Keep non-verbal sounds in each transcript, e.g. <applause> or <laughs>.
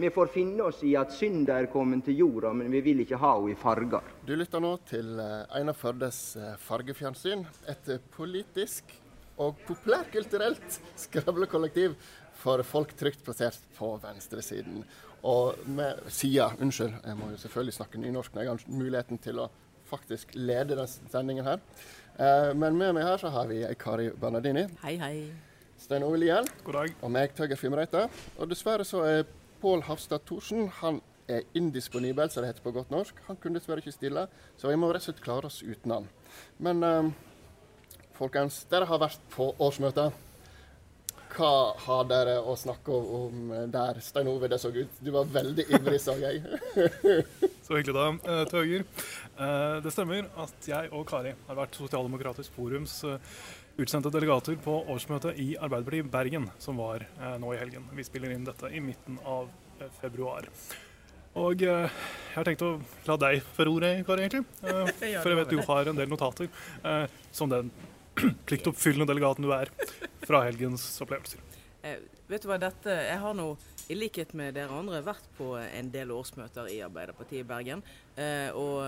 Vi får finne oss i at synda er kommet til jorda, men vi vil ikke ha henne i farger. Du lytter nå til eh, Einar Førdes eh, fargefjernsyn. Et eh, politisk og populærkulturelt <laughs> skravlekollektiv for folk trygt plassert på venstresiden. Og med sida, unnskyld, jeg må jo selvfølgelig snakke nynorsk når jeg har muligheten til å faktisk lede denne sendingen her. Men med meg her så har vi Kari Bernardini. Hei, hei. Stein Ove Lien. God dag. Og meg, Tøger Fimreite. Og dessverre så er Pål Hafstad Thorsen han er indisponibel, som det heter på godt norsk. Han kunne dessverre ikke stille, så vi må rett og slett klare oss uten han. Men eh, folkens, dere har vært på årsmøtet. Hva har dere å snakke om der? Stein Ove, det så ut. Du var veldig ivrig, så jeg. <laughs> så hyggelig, da. Uh, Tøger. Uh, det stemmer at jeg og Kari har vært Sosialdemokratisk Forums uh, utsendte delegater på årsmøtet i Arbeiderpartiet Bergen, som var eh, nå i helgen. Vi spiller inn dette i midten av eh, februar. Og eh, jeg har tenkt å la deg føre ordet, Kari, egentlig. <laughs> Eh, for jeg vet du har en del notater, eh, som den <clears throat> pliktoppfyllende delegaten du er, fra helgens opplevelser. Eh, vet du hva, dette Jeg har nå, i likhet med dere andre, vært på en del årsmøter i Arbeiderpartiet i Bergen. og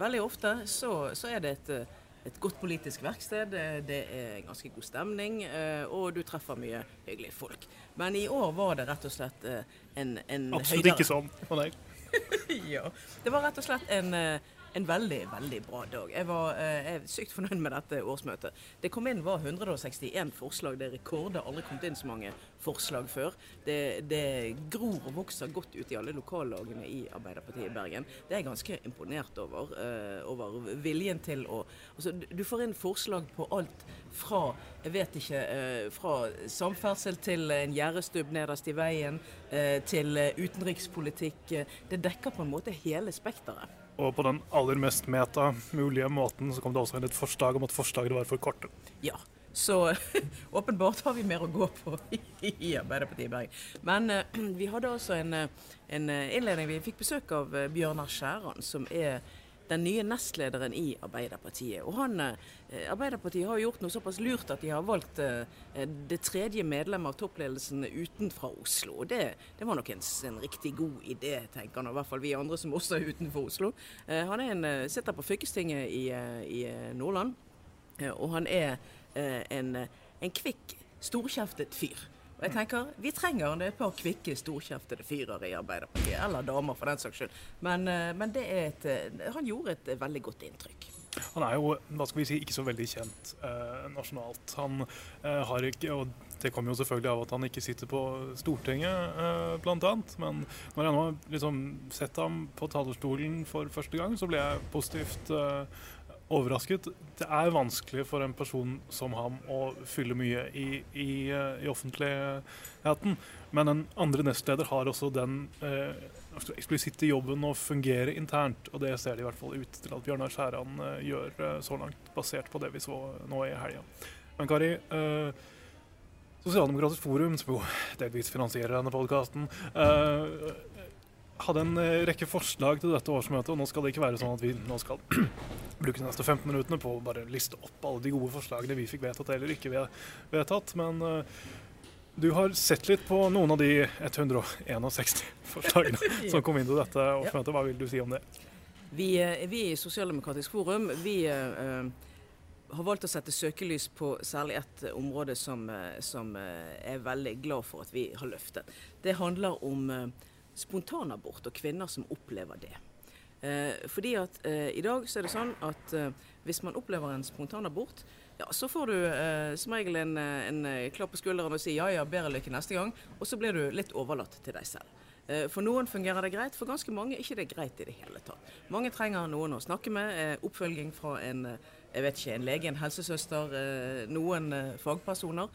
veldig ofte så, så er det et et godt politisk verksted. Det er ganske god stemning, eh, og du treffer mye hyggelige folk. Men i år var det rett og slett eh, en, en Absolutt høydere. ikke sånn for deg. <laughs> ja. Det var rett og slett en eh, en veldig, veldig bra dag. Jeg var eh, jeg er sykt fornøyd med dette årsmøtet. Det kom inn var 161 forslag. Det er rekord. Det har aldri kommet inn så mange forslag før. Det, det gror og vokser godt ut i alle lokallagene i Arbeiderpartiet i Bergen. Det er jeg ganske imponert over. Eh, over viljen til å altså, Du får inn forslag på alt fra jeg vet ikke, eh, fra samferdsel til en gjerdestubb nederst i veien, uh, til utenrikspolitikk. Det dekker på en måte hele spekteret. Og på den aller mest meta mulige måten så kom det også inn et forslag om at forslagene var for korte. Ja, så <laughs> åpenbart har vi mer å gå på <laughs> i Arbeiderpartiet i Bergen. Men uh, <clears throat> vi hadde også en, eh, en, eh, innledning. Vi fikk besøk av Bjørnar Skjæran, som er den nye nestlederen i Arbeiderpartiet. Og han, eh, Arbeiderpartiet har gjort noe såpass lurt at de har valgt eh, det tredje medlemmet av toppledelsen utenfra Oslo. Og det, det var nok en, en, riktig god idé, tenker han, i hvert fall vi andre som også er utenfor Oslo. Eh, han en, sitter på fylkestinget i, i Nordland, og han er en, en kvikk, storkjeftet fyr. Og jeg tenker, Vi trenger et par kvikke, storkjeftede fyrer i Arbeiderpartiet. Eller damer, for den saks skyld. Men, eh, men et, eh, han gjorde et veldig godt inntrykk. Han er jo hva skal vi si, ikke så veldig kjent eh, nasjonalt. Han eh, har ikke, og Det kommer jo selvfølgelig av at han ikke sitter på Stortinget, eh, bl.a. Men når jeg nå har liksom sett ham på talerstolen for første gang, så ble jeg positivt eh, overrasket. Det er vanskelig for en person som ham å fylle mye i, i, i offentligheten. Men en andre nestleder har også den eh, eksplisitte jobben å fungere internt. Og det ser det i hvert fall ut til at Bjørnar Skjæran eh, gjør eh, så langt, basert på det vi så nå i helga. Men Kari, eh, Sosialdemokratisk Forum, som jo delvis finansierer denne podkasten, eh, hadde en eh, rekke forslag til dette årsmøtet. og Nå skal det ikke være sånn at vi nå skal <clears throat> bruke de neste 15 minuttene på å bare liste opp alle de gode forslagene vi fikk vedtatt eller ikke vedtatt. Men uh, du har sett litt på noen av de 161 <laughs> forslagene <laughs> som kom inn til dette årsmøtet. Hva vil du si om det? Vi, eh, vi i Sosialdemokratisk forum vi uh, har valgt å sette søkelys på særlig ett område som, som jeg er veldig glad for at vi har løftet. Det handler om spontanabort og kvinner som opplever det. Eh, fordi at eh, i dag så er det sånn at eh, hvis man opplever en spontanabort, ja, så får du eh, som regel en, eh, en eh, klapp på skulderen og sier ja ja, bedre lykke neste gang, og så blir du litt overlatt til deg selv. For noen fungerer det greit, for ganske mange er ikke det greit i det hele tatt. Mange trenger noen å snakke med, oppfølging fra en jeg vet ikke, en lege, en helsesøster, noen fagpersoner.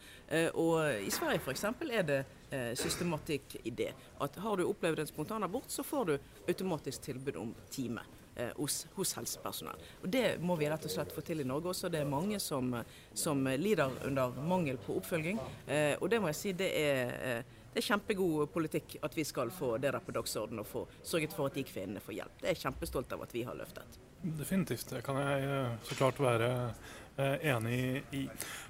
Og i Sverige f.eks. er det eh, systematikk i det. At har du opplevd en spontan abort, så får du automatisk tilbud om time. Eh, hos, hos, helsepersonell. Og Det må vi rett og slett få til i Norge også. Det er mange som, som lider under mangel på oppfølging. Eh, og det må jeg si, det er, eh, det er kjempegod politikk at vi skal få det der på dagsordenen og få sørget for at de kvinnene får hjelp. Det er jeg kjempestolt av at vi har løftet. Definitivt. Det kan jeg eh, så klart være eh, enig i.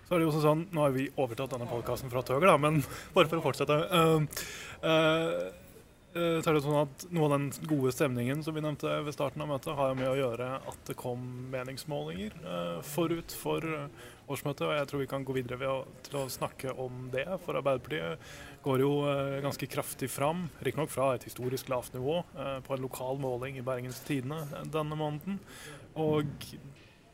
Så er det jo også sånn, Nå har vi overtatt denne podkasten fra Tøger, men <laughs> bare for å fortsette. Uh, eh, tar det sånn at Noe av den gode stemningen som vi nevnte ved starten av møtet, har med å gjøre at det kom meningsmålinger forut for årsmøtet. og Jeg tror vi kan gå videre ved å, til å snakke om det. For Arbeiderpartiet går jo eh, ganske kraftig fram, riktignok fra et historisk lavt nivå, eh, på en lokal måling i Bergens Tidende denne måneden. Og,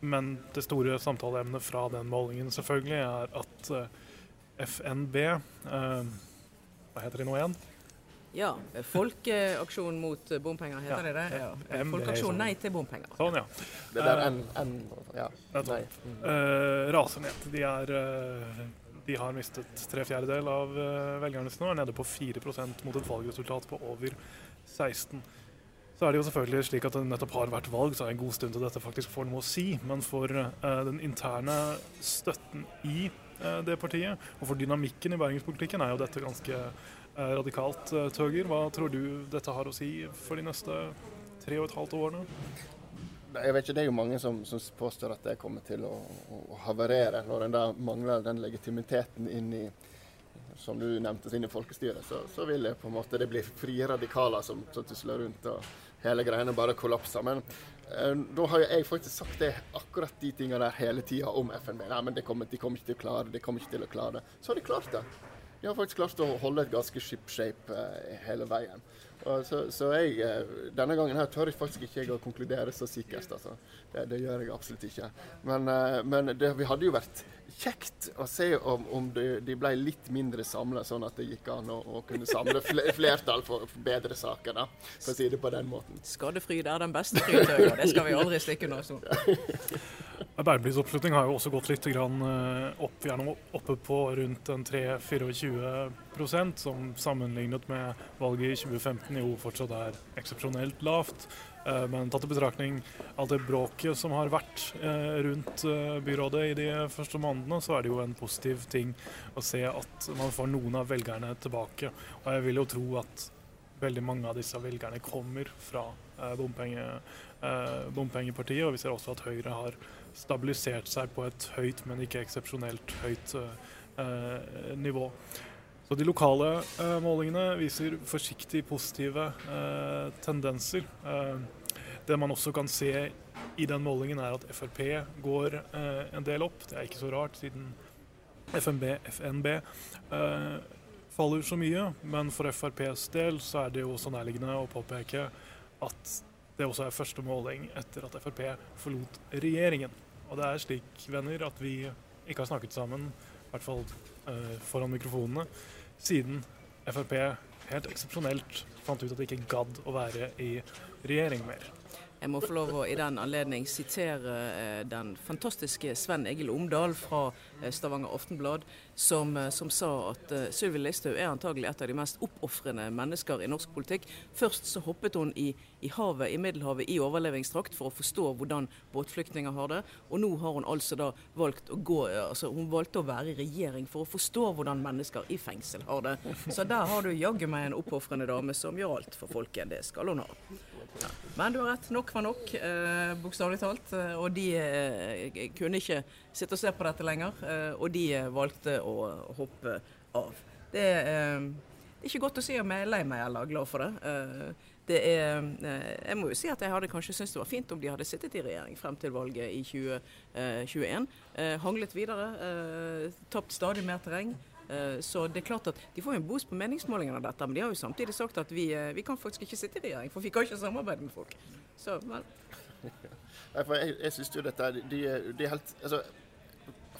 men det store samtaleemnet fra den målingen selvfølgelig er at eh, FNB eh, Hva heter de nå igjen? Ja. Folkeaksjon mot bompenger, heter Ja, det det? Ja. Folkeaksjon sånn. nei til bompenger. Sånn, ja. Det der Eh, N, N ja. Nei. Mm. Uh, raser ned. De, er, eh, de har mistet tre fjerdedel av uh, velgerne sine og er nede på 4% mot et valgresultat på over 16 Så er det jo selvfølgelig slik at det nettopp har vært valg, så er det en god stund til dette faktisk får noe å si. Men for eh, den interne støtten i eh, det partiet, og for dynamikken i bergenspolitikken, er jo dette ganske eh, radikalt. Tøger, hva tror du dette har å si for de neste tre og et halvt årene? Jeg vet ikke, Det er jo mange som, som påstår at det kommer til å, å, havarere når en da mangler den legitimiteten inn i som du nevnte, inn i folkestyret. Så, så vil det på en måte det bli frie radikaler som, som tusler rundt, og hele greiene bare kollapser. Men eh, da har jo jeg faktisk sagt det, akkurat de tingene der hele tida om FNB. Nei, men det kommer, De kommer ikke til å klare det, de kommer ikke til å klare det. Så har de klart det. De har faktisk klart å holde et ganske ship-shape eh, hele veien. Så, så jeg, eh, denne gangen her tør jeg faktisk ikke jeg å konkludere så sikkert. Altså. Det, det gjør jeg absolutt ikke. Men, eh, men det vi hadde jo vært kjekt å se om, om de, de ble litt mindre samla, sånn at det gikk an å, å kunne samle flertall for, for bedre saker, da, for å si det på den måten. Skadefryd er den beste fryd, og Det skal vi aldri stikke under stol. <laughs> Arbeiderpartiets har jo også gått litt eh, opp, er oppe på rundt 3-24% som sammenlignet med valget i 2015 jo fortsatt er eksepsjonelt lavt. Eh, Men tatt i betraktning alt det bråket som har vært eh, rundt byrådet i de første månedene, så er det jo en positiv ting å se at man får noen av velgerne tilbake. Og jeg vil jo tro at veldig mange av disse velgerne kommer fra eh, bompenge, eh, bompengepartiet. Og vi ser også at Høyre har stabilisert seg på et høyt, men ikke eksepsjonelt høyt eh, nivå. Så de lokale målingene viser forsiktig positive tendenser. Det man også kan se i den målingen, er at Frp går en del opp. Det er ikke så rart, siden FNB, FNB faller så mye. Men for FrPs del så er det jo så nærliggende å påpeke at det også er første måling etter at Frp forlot regjeringen. Og det er slik, venner, at vi ikke har snakket sammen, i hvert fall eh, foran mikrofonene, siden Frp helt eksepsjonelt fant ut at de ikke gadd å være i regjering mer. Jeg må få lov å i den anledning sitere eh, den fantastiske Sven Egil Omdal fra eh, Stavanger Aftenblad, som, eh, som sa at Sylvi Listhaug er antagelig et av de mest oppofrende mennesker i norsk politikk. Først så hoppet hun i, i havet, i Middelhavet, i overlevingsdrakt for å forstå hvordan båtflyktninger har det. Og nå har hun altså da valgt å gå altså Hun valgte å være i regjering for å forstå hvordan mennesker i fengsel har det. Så der har du jaggu meg en oppofrende dame som gjør alt for folket. Det skal hun ha. Men du har rett, nok var nok, eh, bokstavelig talt. eh, Og de eh, kunne ikke sitte og se på dette lenger, eh, og de eh, valgte å hoppe av. Det er eh, ikke godt å si om jeg er lei meg eller glad for det. Eh, det er, eh, jeg må jo si at jeg hadde kanskje syntes det var fint om de hadde sittet i regjering frem til valget i 2021. Eh, hanglet videre, eh, tapt stadig mer terreng. Eh, Så det er klart at De får jo en boost på meningsmålingene av dette, men de har jo samtidig sagt at vi, eh, vi kan faktisk ikke sitte i regjering, for vi kan ikke samarbeide med folk. Så, vel, <laughs> jeg, jeg synes jo dette de, de er helt altså,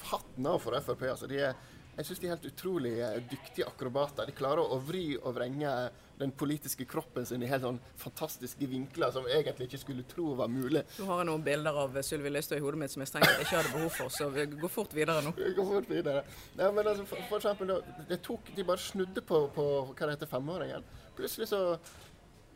Hatten av for Frp. Altså, de er, jeg syns de er helt utrolig eh, dyktige akrobater. De klarer å vri og vrenge den politiske kroppen sin i helt sånn fantastiske vinkler som egentlig ikke skulle tro var mulig. Nå har jeg noen bilder av Sylvi Listhaug i hodet mitt som jeg strengt ikke hadde behov for, så vi går fort videre nå. Vi går fort videre. Ja, men altså, for, for eksempel, det tok, de bare snudde på, på hva det heter, femåringen. Plutselig så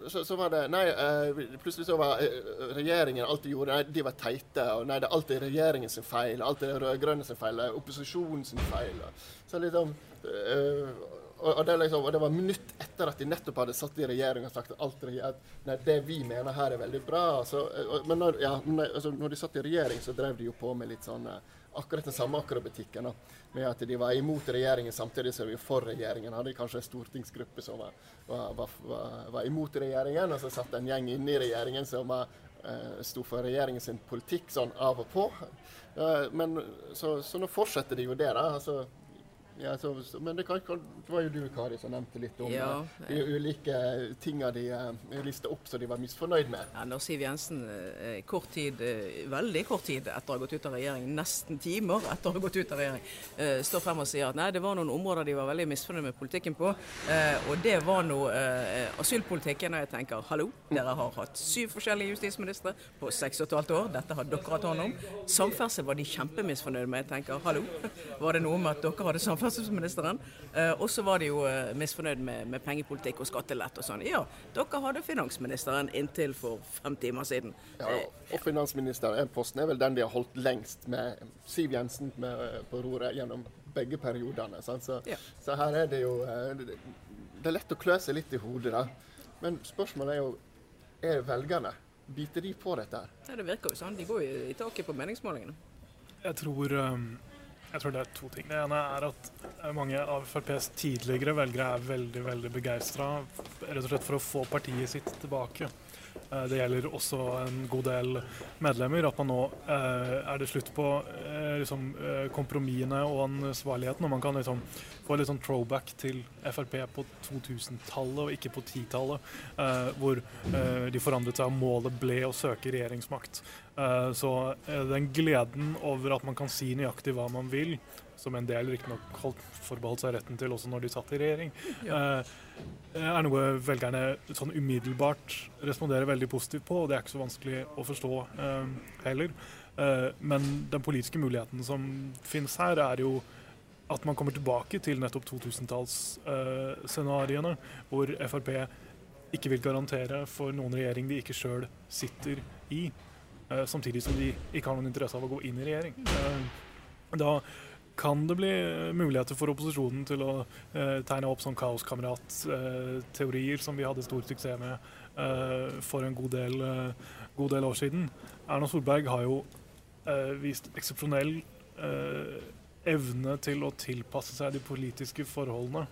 så, så var det Nei, eh, plutselig så var eh, regjeringen alt de gjorde, nei, de var teite. Og nei, det er alltid regjeringen sin feil. Alt er rød-grønne sin feil. er Opposisjonen sin feil. Og, så liksom eh, og, og, det liksom, og, det var minutt etter at de nettopp hadde satt i regjering og sagt at alt at, nei, det vi mener her er veldig bra. Altså, men når, ja, altså, når, de satt i regjering, så drev de jo på med litt sånn akkurat den samme akrobatikken. Med at de var imot regjeringen samtidig som de var for regjeringen. Hadde kanskje en stortingsgruppe som var, var, var, var imot regjeringen, og så satt en gjeng inne i regjeringen som var, eh, sto for regjeringens politikk sånn av og på. Eh, men så, så, nå fortsetter de jo det. da, altså ja, så, men det, kan, kan, det, var jo du, Kari, som nevnte litt om ja, ja. de ulike tinga de uh, eh, lista opp som de var misfornøyd med. Ja, når Siv Jensen uh, kort tid, veldig kort tid etter å ha gått ut av regjering, nesten timer etter å ha gått ut av regjering, står frem og sier at nei, det var noen områder de var veldig misfornøyd med politikken på. og det var nå asylpolitikken. Og jeg tenker hallo, dere har hatt syv forskjellige justisministre på seks og et halvt år. Dette har dere hatt hånd om. Samferdsel var de kjempemisfornøyde med. Jeg tenker hallo, <laughs> var det noe med at dere hadde samferdsel samferdselsministeren. Eh, og så var de jo eh, misfornøyd med, med, pengepolitikk og skattelett og sånn. Ja, dere hadde finansministeren inntil for fem timer siden. Ja, og finansministerposten er vel den de har holdt lengst med Siv Jensen med, eh, på roret gjennom begge periodene. Så, ja. så, her er det jo Det er lett å klø seg litt i hodet, da. Men spørsmålet er jo er velgerne Biter de på dette? her? Ja, Det virker jo sånn. De går jo i taket på meningsmålingene. Jeg tror um jeg tror det er to ting. Det ene er at mange av FrPs tidligere velgere er veldig veldig begeistra for å få partiet sitt tilbake. Eh, det gjelder også en god del medlemmer. At man nå eh, er det slutt på eh, liksom, kompromissene og ansvarligheten. Og man kan liksom få litt sånn throwback til Frp på 2000-tallet og ikke på 10-tallet. hvor de forandret seg og målet ble å søke regjeringsmakt. så den gleden over at man kan si nøyaktig hva man vil, som en del riktignok forbeholdt seg retten til også når de satt i regjering, ja. Eh, er noe velgerne sånn umiddelbart responderer veldig positivt på. og Det er ikke så vanskelig å forstå eh, heller. Eh, men den politiske muligheten som finnes her, er jo at man kommer tilbake til nettopp 2000-tallsscenarioene, eh, hvor Frp ikke vil garantere for noen regjering de ikke sjøl sitter i, samtidig som de ikke har noen interesse av å gå inn i regjering. Da kan det bli muligheter for opposisjonen til å eh, tegne opp sånn kaoskamerat-teorier eh, som vi hadde stor suksess med eh, for en god del, eh, god del, år siden. Erna Solberg har jo eh, vist eksepsjonell eh, evne til å tilpasse seg de politiske forholdene.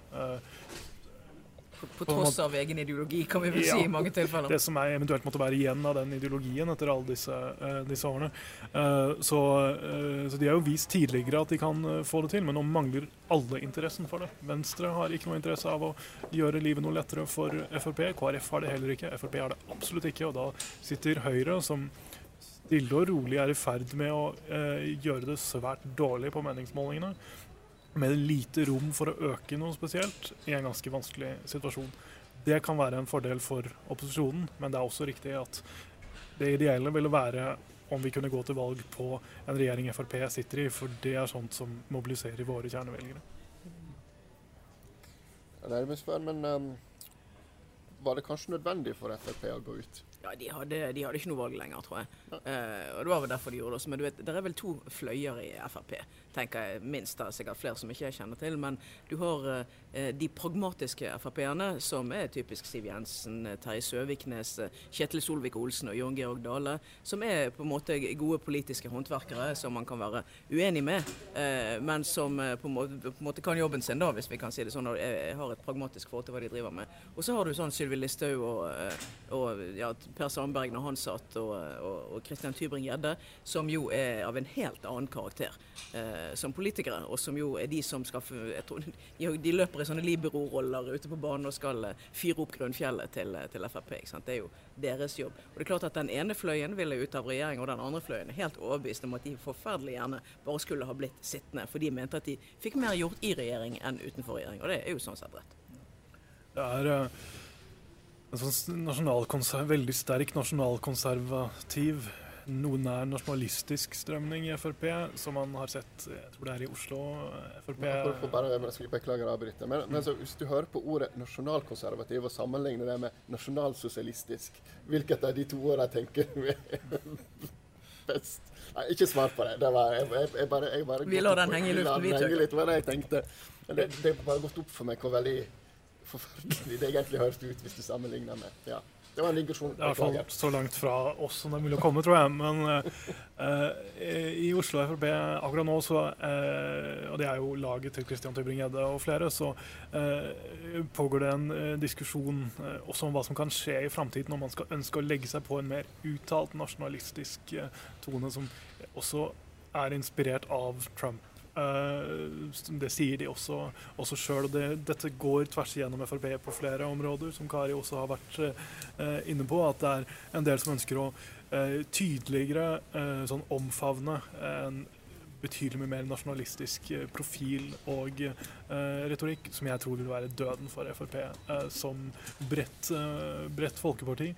På tross av egen ideologi, kan vi vel ja, si i mange tilfeller. Det som er eventuelt måtte være igjen av den ideologien etter alle disse, uh, disse årene. Uh, så, uh, så, de har jo vist tidligere at de kan få det til, men nå mangler alle interessen for det. Venstre har ikke noe interesse av å gjøre livet noe lettere for Frp. KrF har det heller ikke. Frp har det absolutt ikke. Og da sitter Høyre, som stille og rolig er i ferd med å gjøre det svært dårlig på meningsmålingene med lite rom for å øke noe spesielt i en ganske vanskelig situasjon. Det kan være en fordel for opposisjonen, men det er også riktig at det ideelle ville være om vi kunne gå til valg på en regjering Frp sitter i, for det er sånt som mobiliserer våre kjernevelgere. Ja, det er men um, var det kanskje nødvendig for Frp å gå ut? Ja, de hadde, de hadde, ikke noe valg lenger, tror jeg. Uh, og Det var vel derfor de gjorde det også. Men du vet, det er vel to fløyer i Frp, tenker jeg minst. Det er sikkert flere som ikke jeg kjenner til. Men du har eh, de pragmatiske Frp-erne, som er typisk Siv Jensen, Terje Søviknes, Kjetil Solvik-Olsen og Jon Georg Dale. Som er på en måte gode politiske håndverkere som man kan være uenig med, eh, men som på en, måte, på, en måte, kan jobben sin, da, hvis vi kan si det sånn, og har et pragmatisk forhold til hva de driver med. Og så har du sånn Sylvi Listhaug og, og ja, Per Sandberg når han satt, og, og, Christian Tybring-Gjedde, som jo er av en helt annen karakter eh, som politikere. Og som jo er de som skal tror, De løper i sånne libero-roller ute på banen og skal eh, fyre opp grunnfjellet til, til Frp. Det er jo deres jobb. Og det er klart at Den ene fløyen ville ut av regjering, og den andre fløyen er helt overbevist om at de forferdelig gjerne bare skulle ha blitt sittende. For de mente at de fikk mer gjort i regjering enn utenfor regjering. Og det er jo sånn sett rett. Det er... En sånn veldig sterk nasjonalkonservativ, noe nær nasjonalistisk strømning i Frp, som man har sett jeg tror det er i Oslo. Frp for bare, Beklager å avbryte. Men, men så, hvis du hører på ordet nasjonalkonservativ og sammenligner det med nasjonalsosialistisk, hvilket av de to ordene tenker du? <laughs> best. Nei, ikke svar på det. det var, jeg, jeg, jeg bare, jeg bare Vi lar den henge i luften, vi, tør. litt, det jeg tenkte. Det, det har bare gått opp for meg hvor veldig forferdelig det egentlig høres ut hvis du sammenligner med ja. Det var en digresjon. Det er i hvert fall så langt fra oss som det er mulig å komme, tror jeg. Men eh, i Oslo Frp akkurat nå, så, uh, og det er jo laget til Christian Tybring-Gjedde og flere, så uh, pågår det en diskusjon også om hva som kan skje i framtiden når man skal ønske å legge seg på en mer uttalt nasjonalistisk tone, som også er inspirert av Trump. Eh, det sier de også, også sjøl. Det, dette går tvers igjennom Frp på flere områder, som Kari også har vært eh, inne på. At det er en del som ønsker å eh, tydeligere sånn omfavne en betydelig mye mer nasjonalistisk profil og uh, retorikk, som jeg tror vil være døden for Frp uh, som bredt, uh, bredt folkeparti,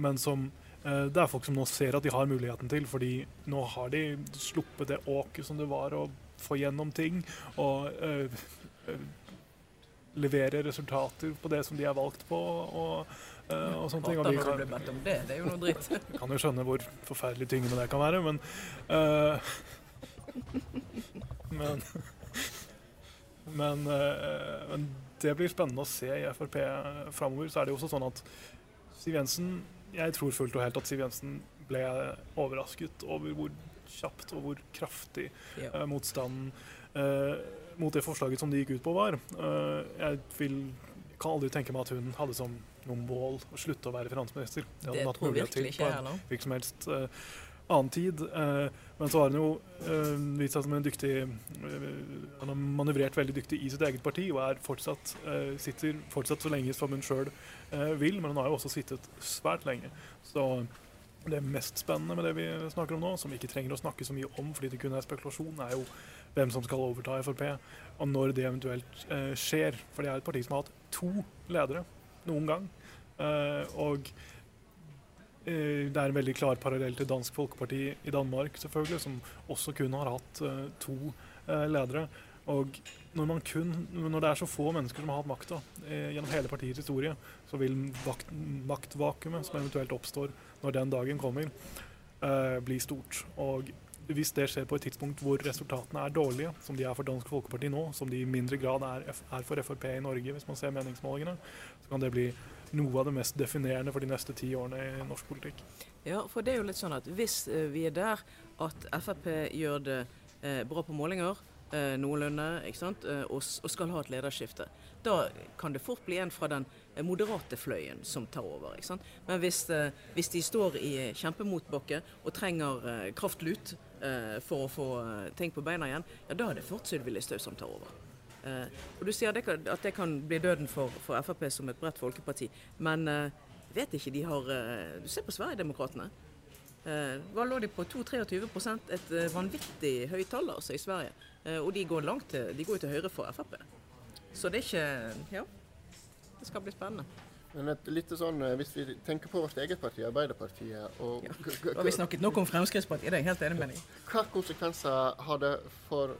men som det er folk som nå ser at de har muligheten til, fordi nå har de sluppet det åket som det var å få gjennom ting, og øh, øh, levere resultater på det som de er valgt på, og, eh, og sånne ting. Og du kan, det. Det er jo noe dritt. <laughs> kan jo skjønne hvor forferdelig tyngende det kan være, men eh, <laughs> Men men, eh, men det blir spennende å se i Frp framover. Så er det jo også sånn at Siv Jensen Jeg tror fullt og helt at Siv Jensen ble overrasket over hvor kjapt og hvor kraftig eh, motstanden eh, mot det forslaget som de gikk ut på, var. Eh, jeg vil, kan aldri tenke meg at hun hadde som noe mål å slutte å være finansminister. Det hadde hun hatt mulighet til på en hvilken som helst eh, annen tid. Eh, men så har hun jo vist seg som en dyktig Han har manøvrert veldig dyktig i sitt eget parti og er fortsatt, sitter fortsatt så lenge som hun sjøl vil, men hun har jo også sittet svært lenge. Så det mest spennende med det vi snakker om nå, som vi ikke trenger å snakke så mye om fordi det kun er spekulasjon, er jo hvem som skal overta Frp, og når det eventuelt eh, skjer. For det er et parti som har hatt to ledere noen gang. Eh, og eh, det er en veldig klar parallell til Dansk Folkeparti i Danmark, selvfølgelig, som også kun har hatt eh, to eh, ledere. Og når, man kun, når det er så få mennesker som har hatt makta eh, gjennom hele partiets historie, så vil vakt, maktvakuumet som eventuelt oppstår når den dagen kommer, eh, bli stort. Og hvis det skjer på et tidspunkt hvor resultatene er dårlige, som de er for Dansk Folkeparti nå, som de i mindre grad er, er for Frp i Norge, hvis man ser meningsmålingene, så kan det bli noe av det mest definerende for de neste ti årene i norsk politikk. Ja, for det er jo litt sånn at hvis eh, vi er der at Frp gjør det eh, bra på målinger, eh, noenlunde, ikke sant, eh, og, og skal ha et lederskifte, da kan det fort bli en fra den eh, moderate fløyen som tar over. ikke sant? Men hvis, eh, hvis de står i kjempemotbakke og trenger eh, kraftlut eh, for å få eh, ting på beina igjen, ja, da er det fort Sylvi Listhaug som tar over. Eh, og Du sier det kan, at det kan bli døden for, for Frp som et bredt folkeparti, men eh, vet ikke de har eh, Du ser på Sverigedemokraterna. Eh, hva lå de på 2-23 Et eh, vanvittig høyt tall altså, i Sverige. Eh, og de går langt til, de går jo til høyre for Frp. Så det er ikke Ja. Det skal bli spennende. Men et lite sånn, eh, hvis vi tenker på vårt eget parti, Arbeiderpartiet, og Ja. har vi snakket nok om Fremskrittspartiet, det er jeg helt enig med deg. hva konsekvenser har det for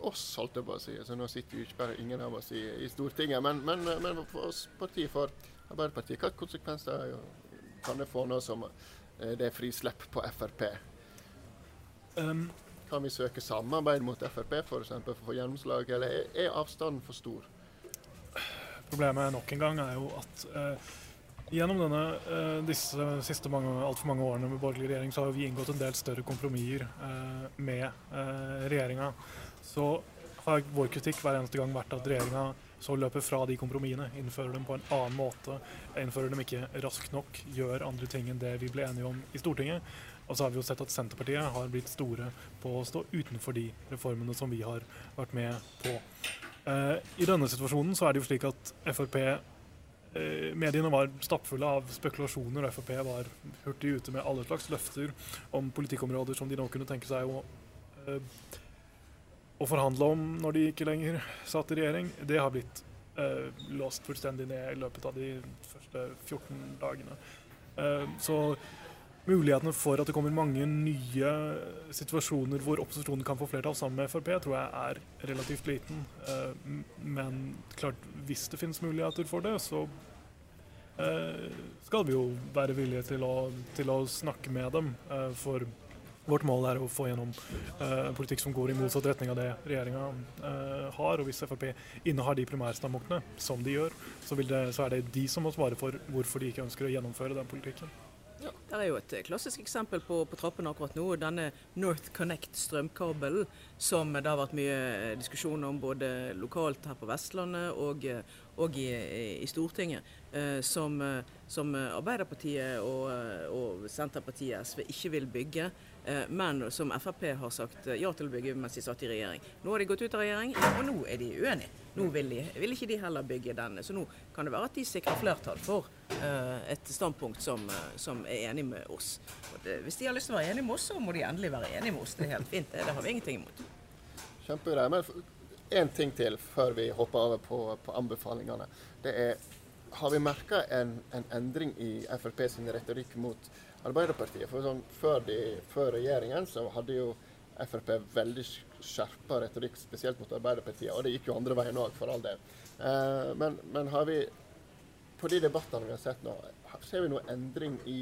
oss, holdt jeg på å si? Altså, nå sitter jo ikke bare ingen av oss i, i Stortinget, men, men, men for oss partiet, for Arbeiderpartiet, hva konsekvenser kan det få nå som eh, det er frislepp på Frp? Um, Kan vi søke samarbeid mot Frp for, eksempel, for å få gjennomslag, eller er, avstanden for stor? Problemet nok en gang er jo at eh, gjennom denne, eh, disse siste mange, altfor mange årene med borgerlig regjering, så har vi inngått en del større kompromisser eh, med eh, regjeringa. Så har vår kritikk hver eneste gang vært at regjeringa så løper fra de kompromissene, innfører dem på en annen måte, innfører dem ikke raskt nok, gjør andre ting enn det vi ble enige om i Stortinget. Og så har vi jo sett at Senterpartiet har blitt store på å stå utenfor de reformene som vi har vært med på. Eh, I denne situasjonen så er det jo slik at Frp eh, Mediene var stappfulle av spekulasjoner, og Frp var hurtig ute med alle slags løfter om politikkområder som de nå kunne tenke seg å, eh, å forhandle om når de ikke lenger satt i regjering. Det har blitt eh, låst fullstendig ned i løpet av de første 14 dagene. Eh, så mulighetene for at det kommer mange nye situasjoner hvor opposisjonen kan få flertall sammen med Frp, tror jeg er relativt liten. Eh, Men klart, hvis det finnes muligheter for det, så eh, skal vi jo være villige til å, til å snakke med dem. eh, For Vårt mål er å få gjennom politikk som går i motsatt retning av det regjeringa har. og Hvis Frp innehar de primærstandpunktene som de gjør, så, det, så, er det de som må svare for hvorfor de ikke ønsker å gjennomføre den politikken. Ja. Det er jo et klassisk eksempel på, på trappene akkurat nå. Denne North Connect strømkabelen, som det har vært mye diskusjon om både lokalt her på Vestlandet og, og i, i, Stortinget. Eh, som, som, Arbeiderpartiet og, og Senterpartiet SV ikke vil bygge. Eh, men som Frp har sagt eh, ja til å bygge mens de satt i regjering. Nå har de gått ut av regjering, og nå er de uenige. Nå vil, de, vil ikke de heller bygge denne. Så nå kan det være at de sikrer flertall for et standpunkt som, som, er enig med oss. Det, hvis de har lyst til å være enig med oss, så må de endelig være enig med oss. Det er helt fint. Det, det har vi ingenting imot. Kjempegreier. Men én ting til før vi hopper over på, på anbefalingene. Det er har vi merka en, en, endring i Frp sin retorikk mot Arbeiderpartiet. For sånn, før, de, før, regjeringen så hadde jo Frp veldig skjerpa retorikk, spesielt mot Arbeiderpartiet. Og det gikk jo andre veien òg, for all del. Eh, men, men, har vi på de debattene vi har sett nå, ser vi noe endring i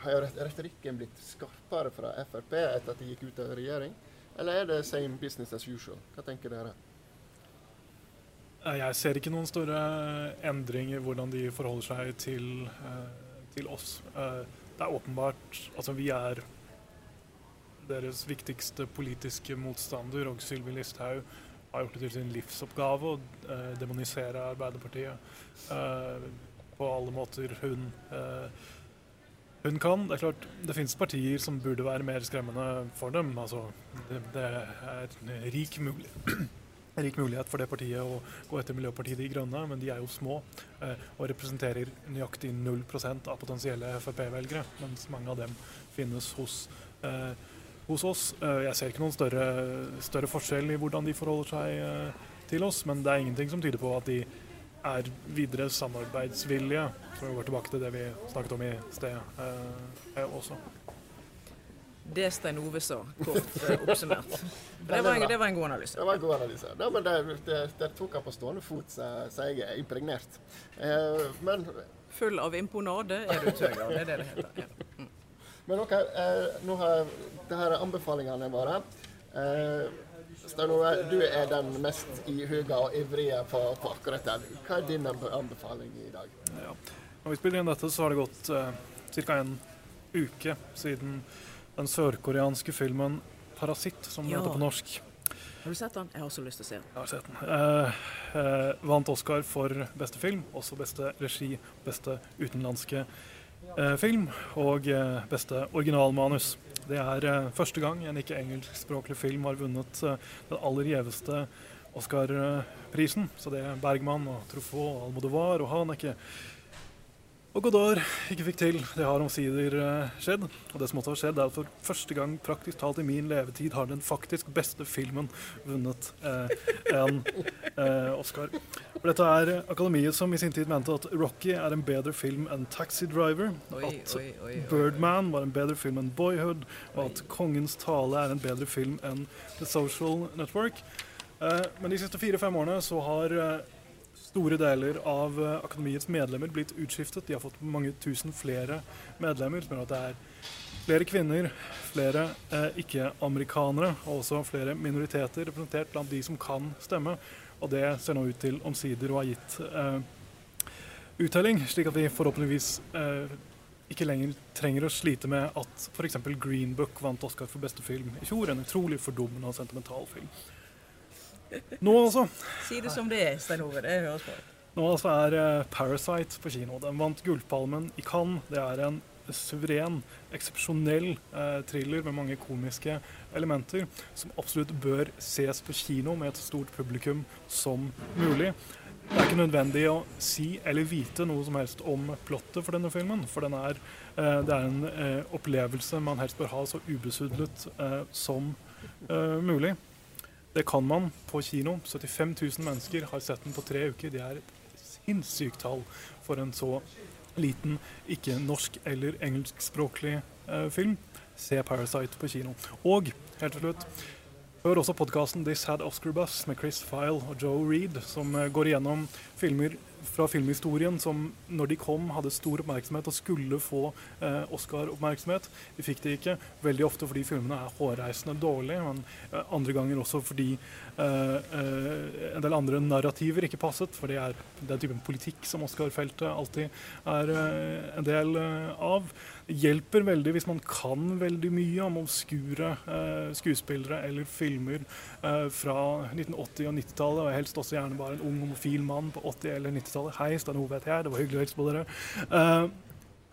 Har retorikken blitt skarpere fra Frp etter at de gikk ut av regjering? Eller er det same business as usual? Hva tenker dere? Eh, jeg ser ikke noen store endring i hvordan de forholder seg til, eh, til oss. Eh, det er åpenbart Altså, vi er deres viktigste politiske motstander, og Sylvi Listhaug har gjort det til sin livsoppgave å uh, demonisere Arbeiderpartiet uh, på alle måter hun, uh, hun kan. Det er klart, det finnes partier som burde være mer skremmende for dem. Altså, det, det er rik mulighet rik mulighet for det partiet å gå etter Miljøpartiet De Grønne, men de er jo små og representerer nøyaktig 0 av potensielle Frp-velgere, mens mange av dem finnes hos, eh, hos oss. Eh, jeg ser ikke noen større, større, forskjell i hvordan de forholder seg eh, til oss, men det er ingenting som tyder på at de er videre samarbeidsvillige. Så vi går tilbake til det vi snakket om i sted eh, også. Det Stein Ove sa, kort eh, oppsummert. <laughs> Det var, en, det var, en, god analyse. Det var en god analyse. Ja, men det, det, det tok han på stående fot, så jeg er impregnert. Eh, men Full av imponade er du, Tøger. Det er det det heter. Ja. Men OK, eh, nå har det her er anbefalingene våre. Eh, Stein Ove, du er den mest ihuga og ivrige på, på, akkurat den. Hva er din anbefaling i dag? Ja. Når vi spiller inn dette, så har det gått eh, ca. en uke siden den sørkoreanske filmen 'Parasitt', som ja. heter på norsk. Har du sett den? Jeg har også lyst til å se den. Jeg har sett den. Eh, eh, vant Oscar for beste film, også beste regi, beste utenlandske film og eh, beste originalmanus. Det er eh, første gang en ikke-engelskspråklig film har vunnet eh, den aller gjeveste Oscar-prisen. Så det er Bergman og Truffaut og Almodovar og Haneke og Godard ikke fikk til. Det har omsider uh, skjedd. Og det som også har skjedd, er at for første gang praktisk talt i min levetid har den faktisk beste filmen vunnet eh, en eh, Oscar. For dette er Akademiet som i sin tid mente at Rocky er en bedre film enn Taxi Driver. Oi, at oi, oi, Birdman var en bedre film enn Boyhood. Og at Kongens tale er en bedre film enn The Social Network. men de siste fire-fem årene så har store deler av eh, akademiets medlemmer blitt utskiftet. De har fått mange tusen flere medlemmer, som gjør at det er flere kvinner, flere eh, ikke-amerikanere og også flere minoriteter representert blant de som kan stemme. Og det ser nå ut til omsider å ha gitt eh, uttelling, slik at vi forhåpentligvis eh, ikke lenger trenger å slite med at f.eks. Green Book vant Oscar for beste film i fjor. En utrolig fordummende og sentimental film. Nå altså. Si det som det er, Stein Ove. Det høres bra Nå altså er uh, 'Parasite' på kino. Den vant Gullpalmen i Cannes. Det er en suveren, eksepsjonell eh, thriller med mange komiske elementer som absolutt bør ses på kino med et stort publikum som mulig. Det er ikke nødvendig å si eller vite noe som helst om plottet for denne filmen. For den er, eh, det er en eh, opplevelse man helst bør ha så ubesudlet som mulig. Det kan man på kino. 75 000 mennesker har sett den på tre uker. Det er et sinnssykt tall for en så liten ikke-norsk eller engelskspråklig eh, film. Se 'Parasite' på kino. Og helt til slutt Hør også podkasten 'This Had Oscar Bus' med Chris File og Joe Reed, som eh, går igjennom filmer fra filmhistorien som når de kom, hadde stor oppmerksomhet og skulle få eh, Oscar-oppmerksomhet. De fikk det ikke. Veldig ofte fordi filmene er hårreisende dårlige, men eh, andre ganger også fordi eh, eh, en del andre narrativer ikke passet. For det er den typen politikk som Oscar-feltet alltid er eh, en del av hjelper veldig hvis man kan veldig mye om obskure eh, skuespillere eller filmer eh, fra 1980- og 90-tallet, og helst også gjerne bare en ung homofil mann på 80- eller 90-tallet. Hei, Stein Ove heter jeg, det var hyggelig å hilse på dere. Eh,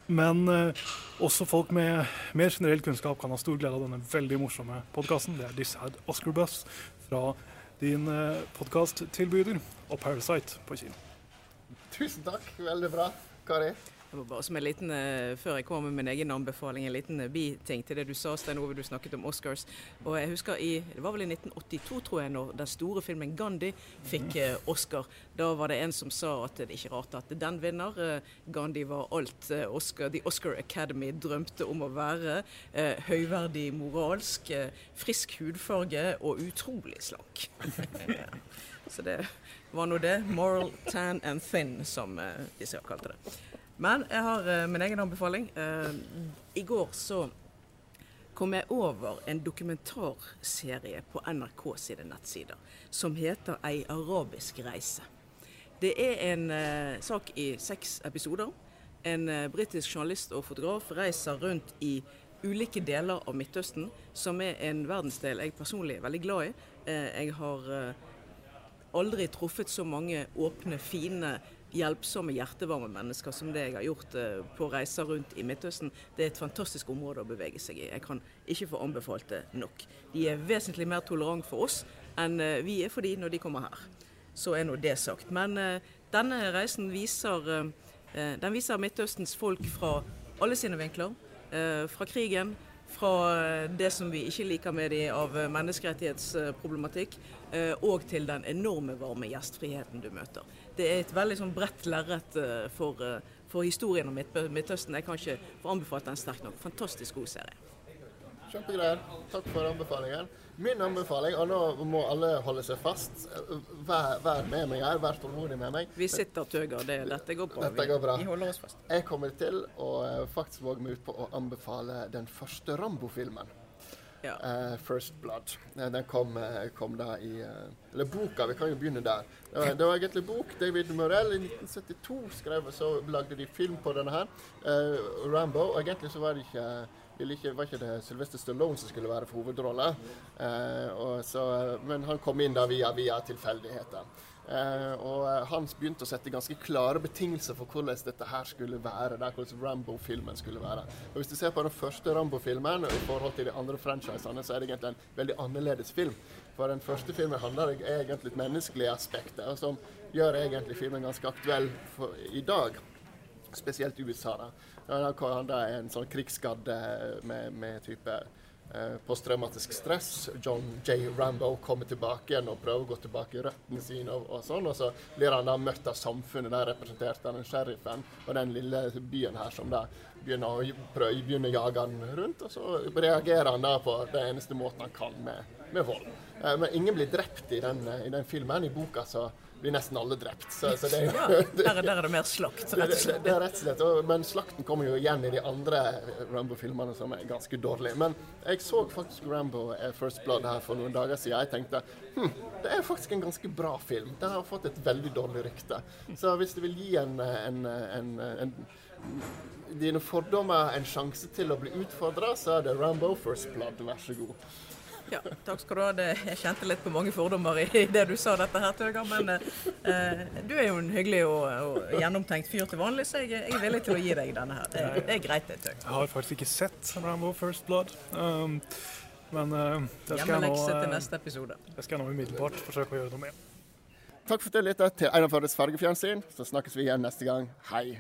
men eh, også folk med mer generell kunnskap kan ha stor glede av denne veldig morsomme podkasten. Det er This Had Oscar Buzz fra din eh, podkasttilbyder og Parasite på kino. Tusen takk. Veldig bra. Kari? Bare som en liten, uh, Før jeg kommer med min egen anbefaling, en liten uh, biting til det du sa, Stein Ove. Du snakket om Oscars. Og jeg husker i, Det var vel i 1982, tror jeg, når den store filmen 'Gandhi' fikk uh, Oscar. Da var det en som sa at det er ikke rart at den vinner. Gandhi var alt Oscar, The Oscar Academy drømte om å være. høyverdig moralsk, frisk hudfarge og utrolig slank. <laughs> Så det var nå det. Moral, tan and thin, som disse kalte det. Men jeg har uh, min egen anbefaling. Uh, I går så kom jeg over en dokumentarserie på NRK sine nettsider som heter 'Ei arabisk reise'. Det er en uh, sak i seks episoder. En britisk journalist og fotograf reiser rundt i ulike deler av Midtøsten, som er en verdensdel jeg personlig er veldig glad i. jeg har aldri truffet så mange åpne, fine hjelpsomme, hjertevarme mennesker som det jeg har gjort eh, på reiser rundt i Midtøsten. Det er et fantastisk område å bevege seg i. Jeg kan ikke få anbefalt det nok. De er vesentlig mer tolerante for oss enn eh, vi er for de når de kommer her. Så er nå det sagt. Men uh, denne reisen viser, den viser Midtøstens folk fra alle sine vinkler. Fra krigen, fra det som vi ikke liker med de av menneskerettighetsproblematikk, og til den enorme varme gjestfriheten du møter det er et veldig sånn bredt lerret eh, for, eh, for, historien om Midtøsten. Jeg kan ikke få anbefalt den sterkt nok. Fantastisk god serie. Kjempegreier. Takk for anbefalingen. Min anbefaling, og nå må alle holde seg fast, vær, vær med meg her, vær tålmodig med meg. Vi sitter tøger, det, dette går bra. Dette går bra. Vi, vi holder oss fast. Jeg kommer til å eh, faktisk våge meg ut på å anbefale den første Rambo-filmen. Ja. Uh, 'First Blood'. Den kom, eh, kom, da i uh, Eller boka, vi kan jo begynne der. Det var, det var egentlig bok. David Morell i 1972 skrev, så lagde de film på denne her. Uh, Rambo. Og egentlig så var det ikke ikke, var ikke det Sylvester Stallone som skulle være for hovedrolla. men han kom inn da via, via tilfeldigheter. Eh, og Hans han begynte å sette ganske klare betingelser for hvordan dette her skulle være. Der, hvordan Rambo-filmen skulle være. Og Hvis du ser på den første Rambo-filmen i forhold til de andre franchisene, så er det egentlig en veldig annerledes film. For den første filmen handler egentlig om menneskelige aspekter, som gjør egentlig filmen ganske aktuell for, i dag. Spesielt USA. da. Han er en sånn krigsskadd med, med type Eh, posttraumatisk stress. John J. Rambo kommer tilbake igjen og prøver å gå tilbake i røttene sine. Og, og, sånn, og så blir han da møtt av samfunnet, der representert av den sheriffen og den lille byen her som da begynner å, prøve, begynner å jage han rundt. Og så reagerer han da på den eneste måten han kan med, med vold. Eh, men ingen blir drept i den, i den filmen. I boka så blir nesten alle drept. Så, så det, ja, der, der, er det mer slakt, rett og slett. Det, det er rett og slett, og, Men slakten kommer jo igjen i de andre Rambo-filmene, som er ganske dårlige. Men jeg så faktisk Rambo eh, First Blood her for noen dager siden. Jeg tenkte hm, det er faktisk en ganske bra film. Den har fått et veldig dårlig rykte. Så hvis du vil gi en, en, en, en dine fordommer en sjanse til å bli utfordra, så er det Rambo First Blood. Vær så god. Ja, takk skal du ha. Det, jeg kjente litt på mange fordommer i det du sa dette her, Tøger. Men eh, du er jo en hyggelig og, og, gjennomtenkt fyr til vanlig, så jeg, jeg, er villig til å gi deg denne her. Det, det er greit, det, Tøger. Jeg har faktisk ikke sett Rambo First Blood. Um, men uh, det skal jeg nå til neste episode. Det skal jeg nå umiddelbart forsøke å gjøre noe med. Takk for at du lyttet til Einar Førdes fargefjernsyn. Så snakkes vi igjen neste gang. Hei.